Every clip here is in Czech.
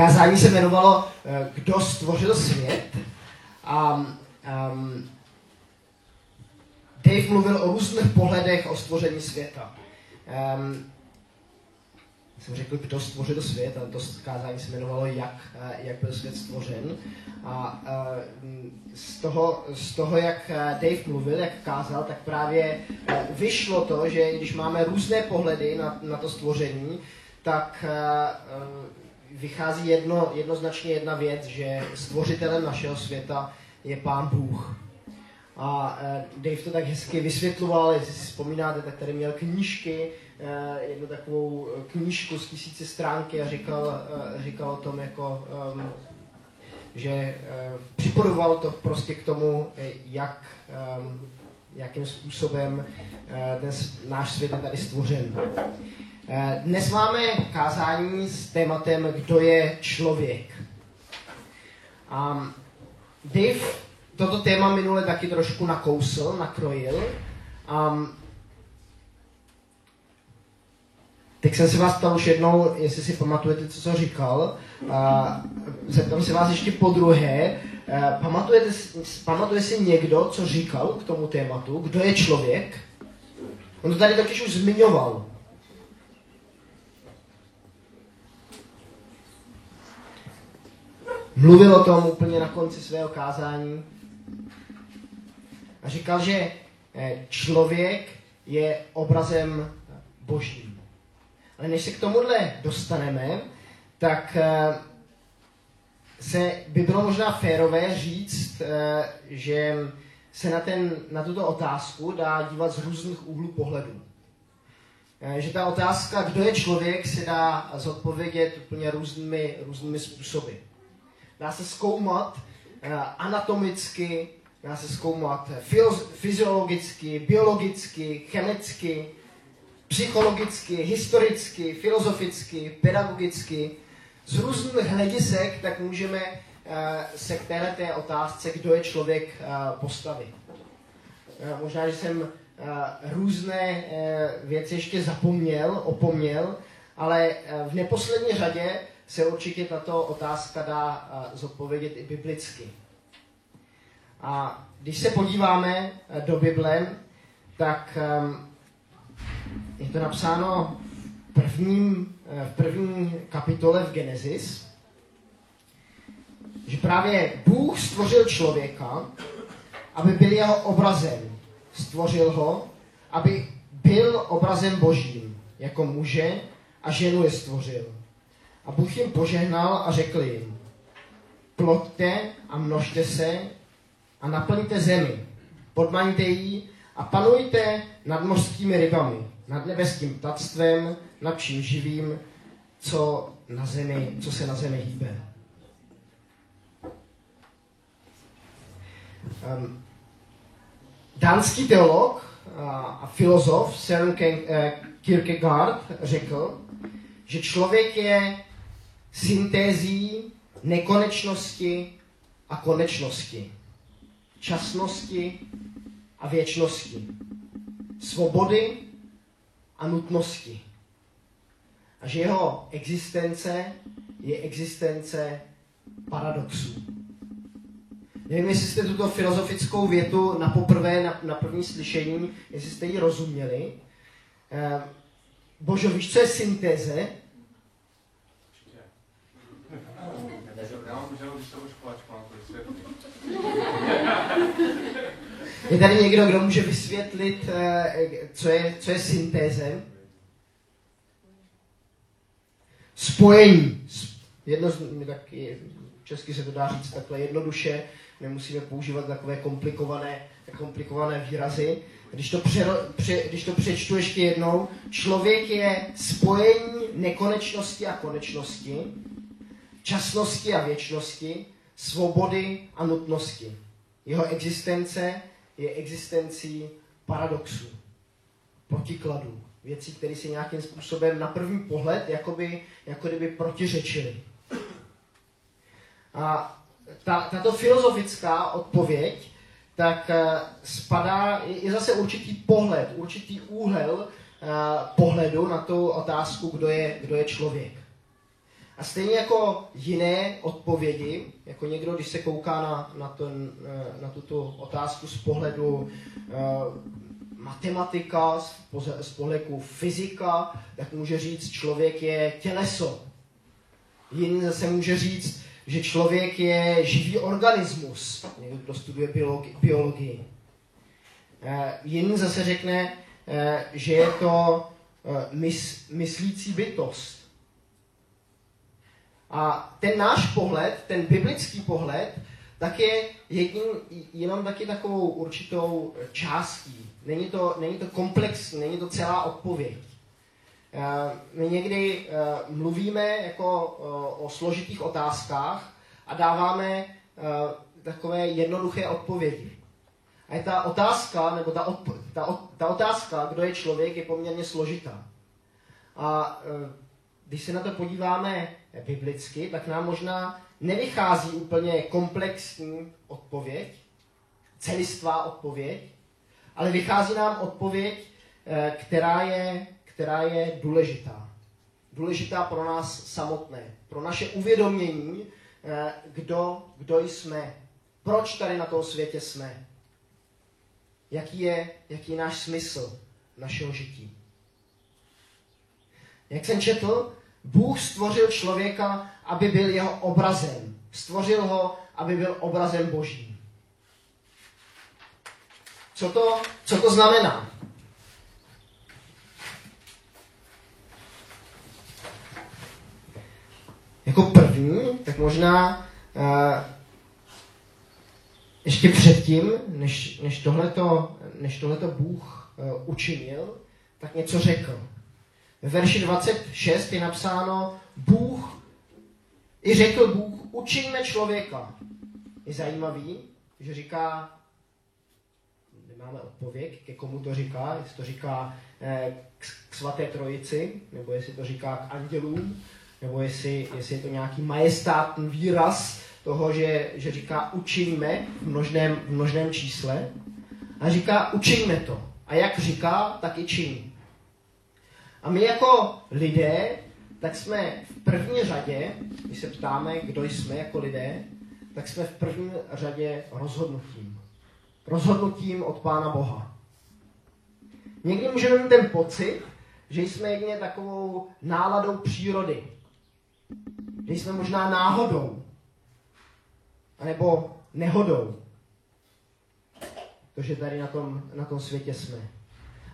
Kázání se jmenovalo eh, Kdo stvořil svět. A um, Dave mluvil o různých pohledech o stvoření světa. Um, jsem řekl, kdo stvořil svět, ale to kázání se jmenovalo, jak, eh, jak byl svět stvořen. A z toho, z toho, jak Dave mluvil, jak kázal, tak právě vyšlo to, že když máme různé pohledy na, na to stvoření, tak vychází jedno, jednoznačně jedna věc, že stvořitelem našeho světa je Pán Bůh. A uh, Dave to tak hezky vysvětloval, jestli si vzpomínáte, tak tady měl knížky, uh, jednu takovou knížku z tisíce stránky a říkal, uh, říkal o tom, jako, že připodoval to prostě k tomu, jak, jakým způsobem uh, ten náš svět je tady stvořen. Eh, dnes máme kázání s tématem, kdo je člověk. Um, Dave toto téma minule taky trošku nakousl, nakrojil. Um, tak jsem se vás ptal už jednou, jestli si pamatujete, co jsem říkal. Uh, zeptám se vás ještě po druhé. Uh, pamatujete, pamatuje si někdo, co říkal k tomu tématu? Kdo je člověk? On to tady totiž už zmiňoval. mluvil o tom úplně na konci svého kázání a říkal, že eh, člověk je obrazem božím. Ale než se k tomuhle dostaneme, tak eh, se by bylo možná férové říct, eh, že se na, ten, na tuto otázku dá dívat z různých úhlů pohledu. Že ta otázka, kdo je člověk, se dá zodpovědět úplně různými, různými způsoby dá se zkoumat uh, anatomicky, dá se zkoumat fyziologicky, biologicky, chemicky, psychologicky, historicky, filozoficky, pedagogicky. Z různých hledisek tak můžeme uh, se k této otázce, kdo je člověk, uh, postavit. Uh, možná, že jsem různé věci ještě zapomněl, opomněl, ale v neposlední řadě se určitě tato otázka dá zodpovědět i biblicky. A když se podíváme do Bible, tak je to napsáno prvním, e, v první kapitole v Genesis, že právě Bůh stvořil člověka, aby byl jeho obrazem. Stvořil ho, aby byl obrazem božím, jako muže a ženu je stvořil. A Bůh jim požehnal a řekl jim, ploďte a množte se a naplňte zemi, podmaňte ji a panujte nad mořskými rybami, nad nebeským ptactvem, nad čím živým, co, na zemi, co se na zemi hýbe. Um, dánský teolog a filozof Søren eh, Kierkegaard řekl, že člověk je syntézí nekonečnosti a konečnosti, časnosti a věčnosti, svobody a nutnosti. A že jeho existence je existence paradoxů. Nevím, jestli jste tuto filozofickou větu na poprvé, na, na první slyšení, jestli jste ji rozuměli. Eh, Božo, víš, co je syntéze? Je tady někdo, kdo může vysvětlit, eh, co je, co je syntéze? Spojení. Jedno, tak česky se to dá říct takhle jednoduše, nemusíme používat takové komplikované, komplikované výrazy. Když to, pře, pře, když to přečtu ještě jednou, člověk je spojení nekonečnosti a konečnosti, časnosti a věčnosti, svobody a nutnosti. Jeho existence je existencí paradoxů, protikladů, věcí, které se nějakým způsobem na první pohled jakoby, jako kdyby protiřečily. A ta, tato filozofická odpověď tak uh, spadá, je, je zase určitý pohled, určitý úhel uh, pohledu na tu otázku, kdo je, kdo je člověk. A stejně jako jiné odpovědi, jako někdo, když se kouká na, na, ten, na tuto otázku z pohledu uh, matematika, z, z pohledu fyzika, tak může říct, člověk je těleso. Jiný zase může říct, že člověk je živý organismus, někdo, kdo studuje biologii. biologii. Uh, jiný zase řekne, uh, že je to uh, mys, myslící bytost. A ten náš pohled, ten biblický pohled, tak je jedním, jenom taky takovou určitou částí. Není to, není to komplexní, není to celá odpověď. Eh, my někdy eh, mluvíme jako eh, o složitých otázkách a dáváme takové jednoduché odpovědi. A ta otázka, nebo ta, odpo- ta, ta otázka, kdo je člověk, je poměrně složitá. A když se na to podíváme biblicky, tak nám možná nevychází úplně komplexní odpověď, celistvá odpověď, ale vychází nám odpověď, eh, která je, která je důležitá. Důležitá pro nás samotné, pro naše uvědomění, eh, kdo, kdo jsme, proč tady na tom světě jsme, jaký je, jaký je náš smysl našeho žití. Jak jsem četl, Bůh stvořil člověka, aby byl jeho obrazem. Stvořil ho, aby byl obrazem Božím. Co to, co to znamená? Jako první, tak možná uh, ještě předtím, než, než, tohleto, než tohleto Bůh uh, učinil, tak něco řekl. Ve verši 26 je napsáno, Bůh, i řekl Bůh, učinme člověka. Je zajímavý, že říká, nemáme odpověď, ke komu to říká, jestli to říká eh, k, k svaté trojici, nebo jestli to říká k andělům, nebo jestli, jestli je to nějaký majestátní výraz toho, že, že říká učiňme v množném, v množném čísle. A říká učiňme to. A jak říká, tak i činí. A my jako lidé, tak jsme v první řadě, když se ptáme, kdo jsme jako lidé, tak jsme v první řadě rozhodnutím. Rozhodnutím od Pána Boha. Někdy můžeme mít ten pocit, že jsme jedině takovou náladou přírody. Že jsme možná náhodou. Anebo nehodou. To, že tady na tom, na tom světě jsme.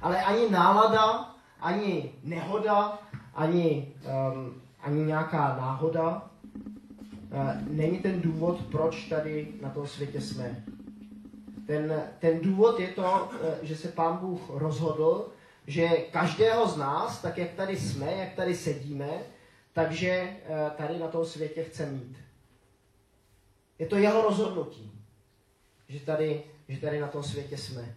Ale ani nálada ani nehoda, ani, um, ani nějaká náhoda uh, není ten důvod, proč tady na tom světě jsme. Ten, ten důvod je to, uh, že se Pán Bůh rozhodl, že každého z nás, tak jak tady jsme, jak tady sedíme, takže uh, tady na tom světě chce mít. Je to jeho rozhodnutí, že tady, že tady na tom světě jsme.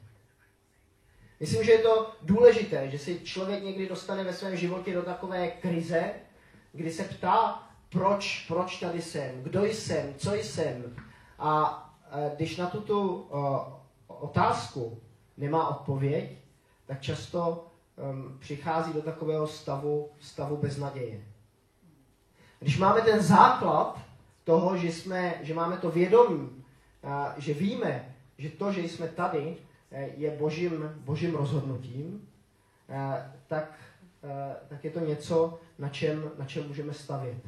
Myslím, že je to důležité, že si člověk někdy dostane ve svém životě do takové krize, kdy se ptá, proč, proč tady jsem, kdo jsem, co jsem. A když na tuto otázku nemá odpověď, tak často přichází do takového stavu, stavu beznaděje. Když máme ten základ toho, že, jsme, že máme to vědomí, že víme, že to, že jsme tady, je božím, božím rozhodnutím, eh, tak, eh, tak je to něco, na čem, na čem můžeme stavět.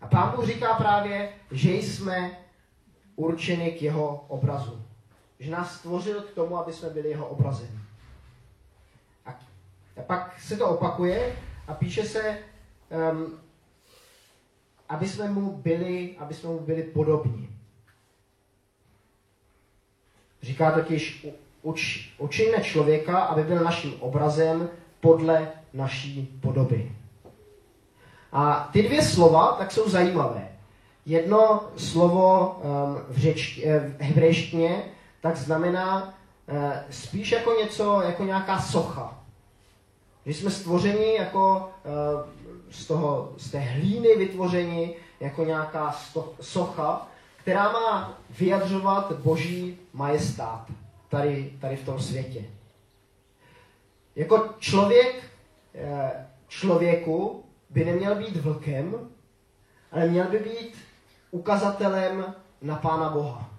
A pán Bůh říká právě, že jsme určeni k jeho obrazu. Že nás stvořil k tomu, aby jsme byli jeho obrazem. A, a pak se to opakuje a píše se, um, aby jsme mu byli, aby jsme mu byli podobní. Říká totiž, uč, učíme člověka, aby byl naším obrazem podle naší podoby. A ty dvě slova tak jsou zajímavé. Jedno slovo um, v, řeč, eh, v hebrejštině tak znamená uh, spíš jako něco, jako nějaká socha. Že jsme stvořeni jako uh, z, toho, z té hlíny vytvořeni jako nějaká sto, socha, která má vyjadřovat boží majestát tady, tady v tom světě. Jako člověk, eh, člověku by neměl být vlkem, ale měl by být ukazatelem na Pána Boha.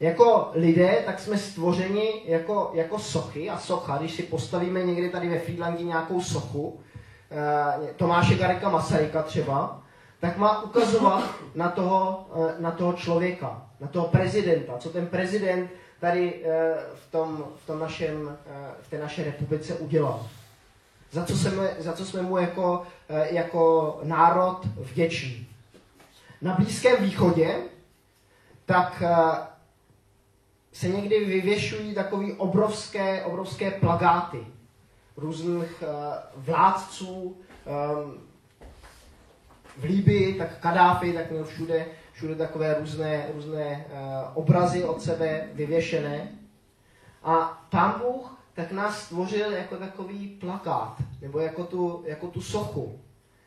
Jako lidé, tak jsme stvořeni jako, jako sochy a socha, když si postavíme někdy tady ve Friedlandě nějakou sochu, eh, Tomáše Garika Masaryka třeba, tak má ukazovat na toho, eh, na toho člověka, na toho prezidenta, co ten prezident tady eh, v, tom, v, tom našem, v té naší republice udělal. Za co jsme, za co jsme mu jako, jako národ vděční. Na Blízkém východě tak se někdy vyvěšují takové obrovské, obrovské plagáty různých vládců v Líbii, tak Kadáfi, tak měl všude, všude takové různé, různé uh, obrazy od sebe vyvěšené. A pán Bůh tak nás stvořil jako takový plakát, nebo jako tu, jako tu sochu,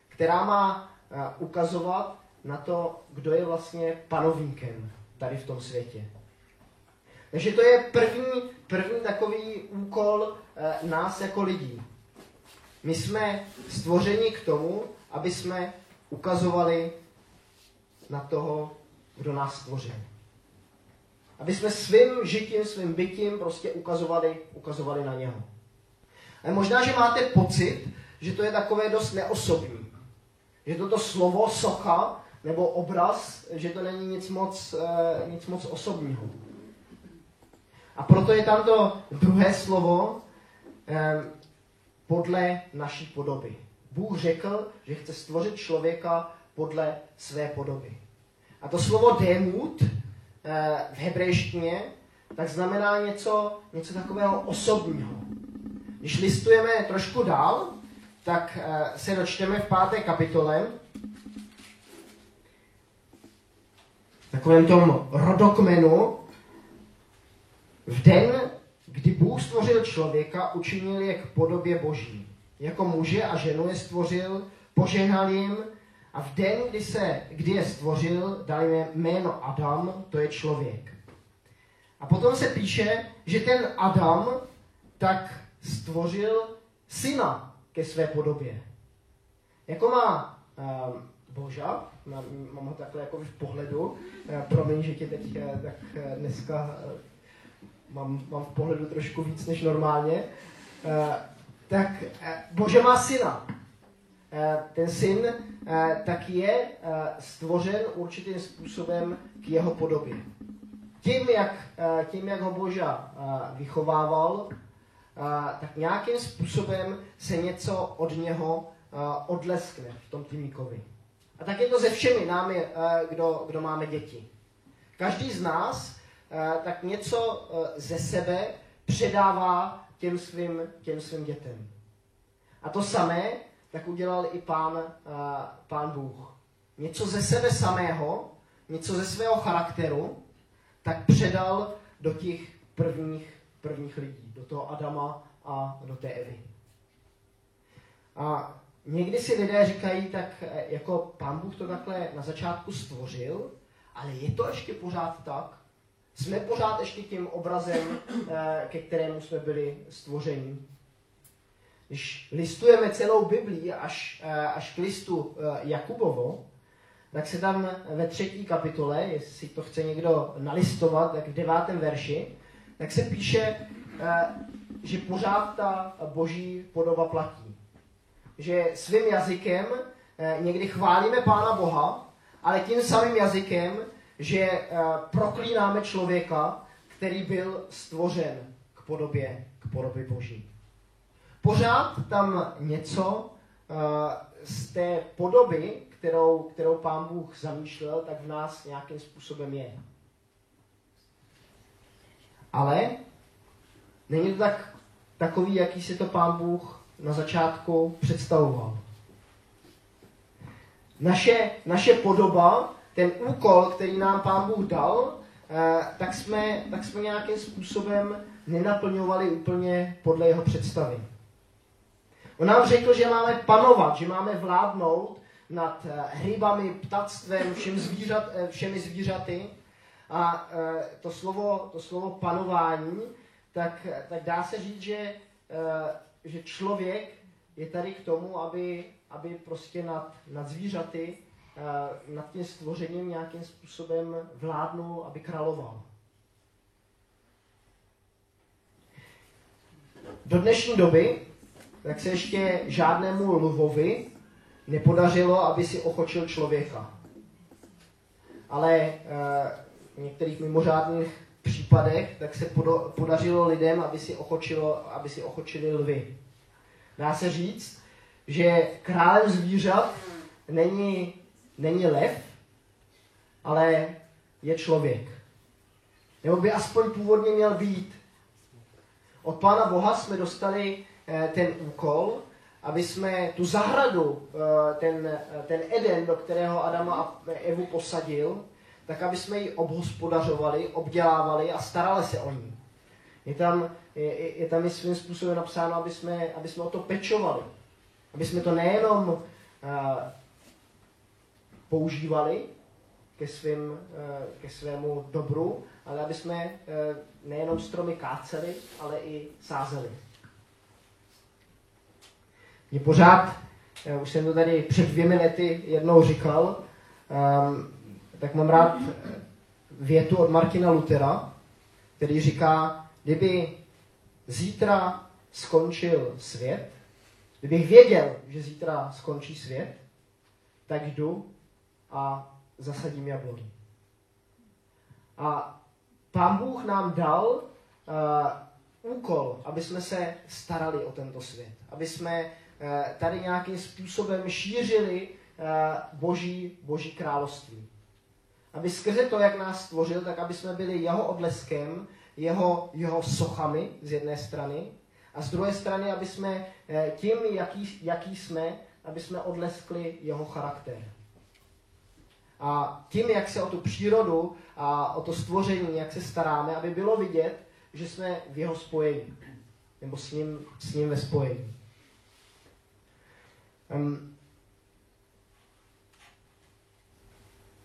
která má uh, ukazovat na to, kdo je vlastně panovníkem tady v tom světě. Takže to je první, první takový úkol e, nás jako lidí. My jsme stvořeni k tomu, aby jsme ukazovali na toho, kdo nás stvořil. Aby jsme svým žitím, svým bytím prostě ukazovali, ukazovali na něho. Ale možná, že máte pocit, že to je takové dost neosobní. Že toto slovo socha nebo obraz, že to není nic moc, e, nic moc osobního. A proto je tam to druhé slovo eh, podle naší podoby. Bůh řekl, že chce stvořit člověka podle své podoby. A to slovo demut eh, v hebrejštině tak znamená něco, něco takového osobního. Když listujeme trošku dál, tak eh, se dočteme v páté kapitole, v takovém tom rodokmenu, v den, kdy Bůh stvořil člověka, učinil je k podobě Boží. Jako muže a ženu je stvořil, požehnal jim a v den, kdy, se, kdy je stvořil, dal jim jméno Adam, to je člověk. A potom se píše, že ten Adam tak stvořil syna ke své podobě. Jako má uh, Boža, mám, mám ho takhle jako v pohledu, uh, promiň, že tě teď uh, tak uh, dneska uh, mám, mám v pohledu trošku víc než normálně, uh, tak uh, Bože má syna. Uh, ten syn uh, tak je stvořen určitým způsobem k jeho podobě. Tím, jak, tím, jak ho Boža vychovával, tak nějakým způsobem se něco od něho odleskne v tom Timíkovi. A tak je to se všemi námi, kdo, kdo máme děti. Každý z nás Eh, tak něco eh, ze sebe předává těm svým, těm svým dětem. A to samé tak udělal i pán, eh, pán Bůh. Něco ze sebe samého, něco ze svého charakteru, tak předal do těch prvních, prvních lidí, do toho Adama a do té Evy. A někdy si lidé říkají, tak jako pán Bůh to takhle na začátku stvořil, ale je to ještě pořád tak? Jsme pořád ještě tím obrazem, eh, ke kterému jsme byli stvořeni. Když listujeme celou Biblii až, eh, až k listu eh, Jakubovo, tak se tam ve třetí kapitole, jestli to chce někdo nalistovat, tak v devátém verši, tak se píše, že pořád ta boží podoba platí. Že svým jazykem někdy chválíme Pána Boha, ale tím samým jazykem že uh, proklínáme člověka, který byl stvořen k podobě, k podobě Boží. Pořád tam něco uh, z té podoby, kterou, kterou pán Bůh zamýšlel, tak v nás nějakým způsobem je. Ale není to tak takový, jaký si to pán Bůh na začátku představoval. Naše, naše podoba ten úkol, který nám Pán Bůh dal, eh, tak jsme, tak jsme nějakým způsobem nenaplňovali úplně podle jeho představy. On nám řekl, že máme panovat, že máme vládnout nad eh, hrybami, ptactvem, všem zvířat, eh, všemi zvířaty. A to slovo, to slovo panování, tak, tak dá se říct, že, že člověk je tady k tomu, aby aby prostě nad, nad zvířaty, nad tím stvořením nějakým způsobem vládnul, aby královal. Do dnešní doby tak se ještě žádnému lvovi nepodařilo, aby si ochočil člověka. Ale e, v některých mimořádných případech tak se podařilo lidem, aby si, ochočilo, aby si ochočili lvy. Dá se říct, že králem zvířat není, není lev, ale je člověk. Nebo by aspoň původně měl být. Od Pána Boha jsme dostali eh, ten úkol, aby jsme tu zahradu, eh, ten, eh, ten Eden, do kterého Adama a Evu posadil, tak aby jsme ji obhospodařovali, obdělávali a starali se o ní. Je tam, je, je tam i svým způsobem napsáno, aby jsme, aby jsme o to pečovali. Aby jsme to nejenom používali ke, svým, uh, ke svému dobru, ale aby jsme uh, nejenom stromy káceli, ale i sázeli. Je pořád, uh, už jsem to tady před dvěmi lety jednou říkal, um, tak mám rád větu od Martina Lutera, který říká, kdyby zítra skončil svět, kdybych věděl, že zítra skončí svět, tak jdu a zasadím jabloni. A pán Bůh nám dal uh, úkol, aby jsme se starali o tento svět, aby jsme uh, tady nějakým způsobem šířili uh, boží, boží království. Aby skrze to, jak nás stvořil, tak aby jsme byli jeho odleskem, jeho, jeho sochami z jedné strany, a z druhé strany, aby jsme tím, jaký, jaký jsme, aby jsme odleskli jeho charakter. A tím, jak se o tu přírodu a o to stvoření, jak se staráme, aby bylo vidět, že jsme v jeho spojení. Nebo s ním, s ním ve spojení. Um,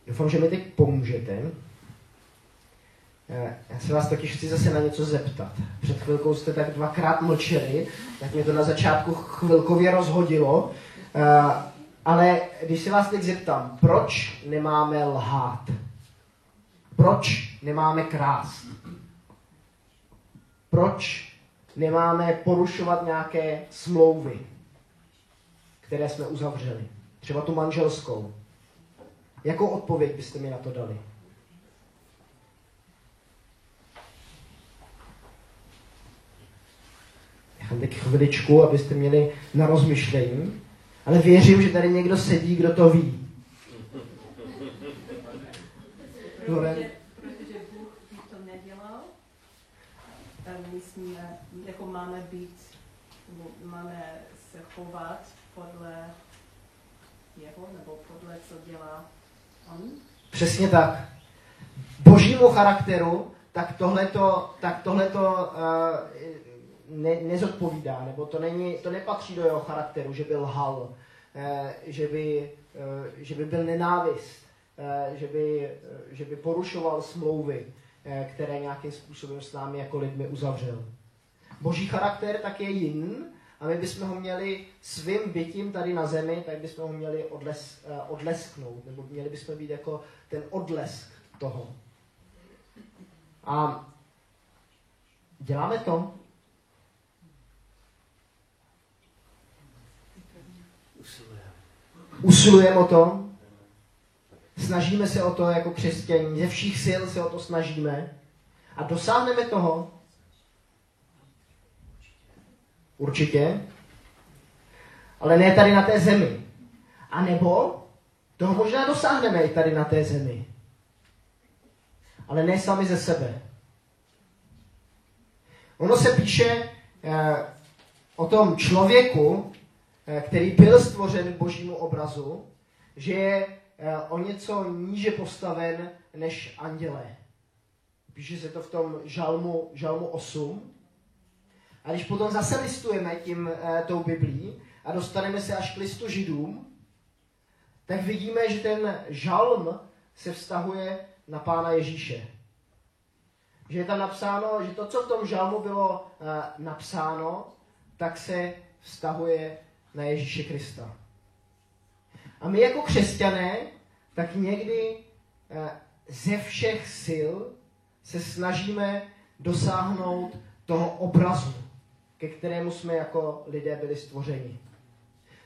doufám, že mi teď pomůžete. Eh, já se vás totiž chci zase na něco zeptat. Před chvilkou jste tak dvakrát mlčeli, tak mě to na začátku chvilkově rozhodilo. Eh, ale když se vás teď zeptám, proč nemáme lhát? Proč nemáme krást? Proč nemáme porušovat nějaké smlouvy, které jsme uzavřeli? Třeba tu manželskou. Jakou odpověď byste mi na to dali? Nechám teď chviličku, abyste měli na rozmyšlení. Ale věřím, že tady někdo sedí, kdo to ví. Protože, protože Bůh to nedělal, tak my jsme, jako máme být, máme se chovat podle jeho, nebo podle, co dělá on. Přesně tak. Božímu charakteru, tak tohleto, tak tohleto uh, ne, nezodpovídá, nebo to, není, to nepatří do jeho charakteru, že by lhal, eh, že, by, eh, že by byl nenávist, eh, že, by, že by porušoval smlouvy, které nějakým způsobem s námi jako lidmi uzavřel. Boží charakter tak je jin a my bychom ho měli svým bytím tady na zemi, tak bychom ho měli odles, odlesknout, nebo měli bychom být jako ten odlesk toho. A děláme to, Usilujeme o to, snažíme se o to jako křesťaní, ze všech sil se o to snažíme a dosáhneme toho. Určitě. Ale ne tady na té zemi. A nebo toho možná dosáhneme i tady na té zemi. Ale ne sami ze sebe. Ono se píše eh, o tom člověku, který byl stvořen božímu obrazu, že je eh, o něco níže postaven než andělé. Píše se to v tom žalmu, žalmu 8. A když potom zase listujeme tím, eh, tou Biblí a dostaneme se až k listu židům, tak vidíme, že ten žalm se vztahuje na Pána Ježíše. Že je tam napsáno, že to, co v tom žalmu bylo napsáno, tak se vztahuje na Ježíše Krista. A my jako křesťané, tak někdy eh, ze všech sil se snažíme dosáhnout toho obrazu, ke kterému jsme jako lidé byli stvořeni.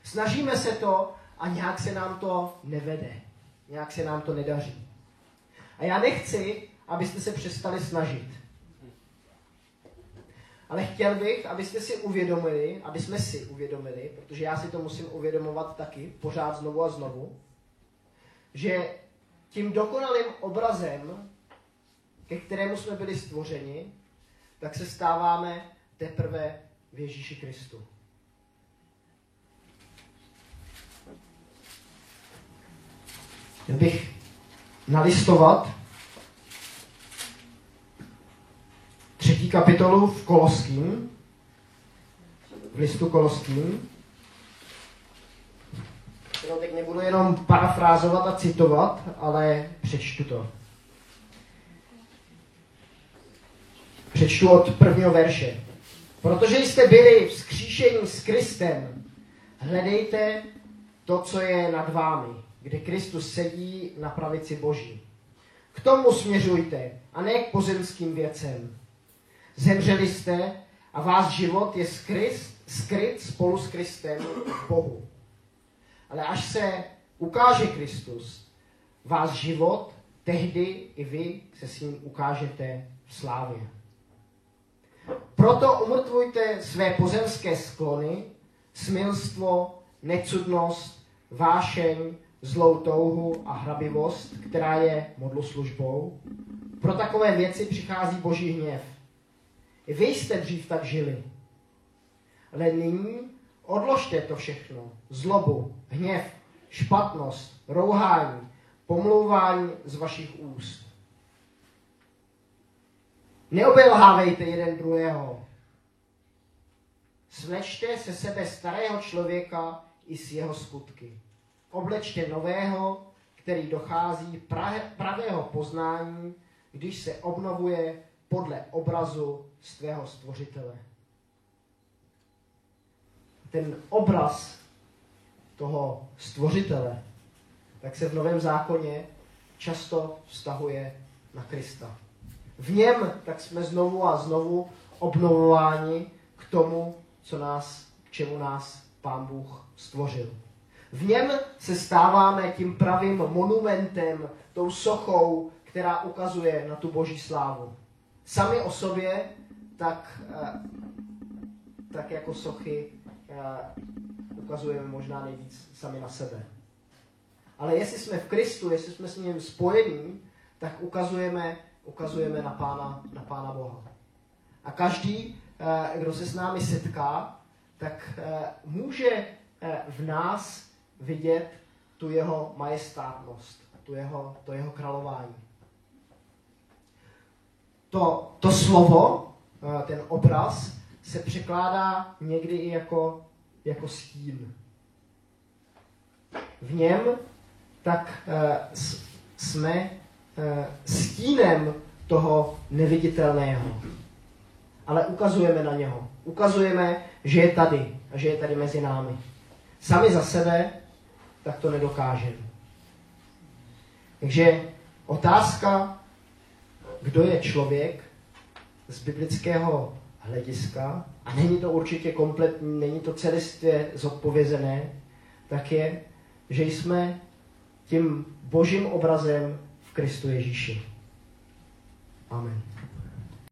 Snažíme se to a nějak se nám to nevede. Nějak se nám to nedaří. A já nechci, abyste se přestali snažit. Ale chtěl bych, abyste si uvědomili, aby jsme si uvědomili, protože já si to musím uvědomovat taky, pořád znovu a znovu, že tím dokonalým obrazem, ke kterému jsme byli stvořeni, tak se stáváme teprve v Ježíši Kristu. Chtěl bych nalistovat třetí kapitolu v Koloským, v listu Koloským. No, teď nebudu jenom parafrázovat a citovat, ale přečtu to. Přečtu od prvního verše. Protože jste byli vzkříšení s Kristem, hledejte to, co je nad vámi, kde Kristus sedí na pravici Boží. K tomu směřujte a ne k pozemským věcem. Zemřeli jste a váš život je skryt, skryt spolu s Kristem v Bohu. Ale až se ukáže Kristus, váš život, tehdy i vy se s ním ukážete v slávě. Proto umrtvujte své pozemské sklony, smilstvo, necudnost, vášeň, zlou touhu a hrabivost, která je modloslužbou. Pro takové věci přichází boží hněv. I vy jste dřív tak žili. Ale nyní odložte to všechno. Zlobu, hněv, špatnost, rouhání, pomlouvání z vašich úst. Neobelhávejte jeden druhého. Svlečte se sebe starého člověka i s jeho skutky. Oblečte nového, který dochází pravého poznání, když se obnovuje podle obrazu svého stvořitele. Ten obraz toho stvořitele, tak se v Novém zákoně často vztahuje na Krista. V něm tak jsme znovu a znovu obnovováni k tomu, co nás, k čemu nás Pán Bůh stvořil. V něm se stáváme tím pravým monumentem, tou sochou, která ukazuje na tu boží slávu. Sami o sobě, tak, eh, tak jako sochy eh, ukazujeme možná nejvíc sami na sebe. Ale jestli jsme v Kristu, jestli jsme s ním spojení, tak ukazujeme, ukazujeme na, pána, na Pána Boha. A každý, eh, kdo se s námi setká, tak může v nás vidět tu jeho majestátnost, tu jeho, to jeho králování. To, to slovo, ten obraz, se překládá někdy i jako, jako stín. V něm tak uh, jsme uh, stínem toho neviditelného. Ale ukazujeme na něho. Ukazujeme, že je tady a že je tady mezi námi. Sami za sebe tak to nedokážeme. Takže otázka, kdo je člověk z biblického hlediska, a není to určitě kompletní, není to celistvě zodpovězené, tak je, že jsme tím božím obrazem v Kristu Ježíši. Amen.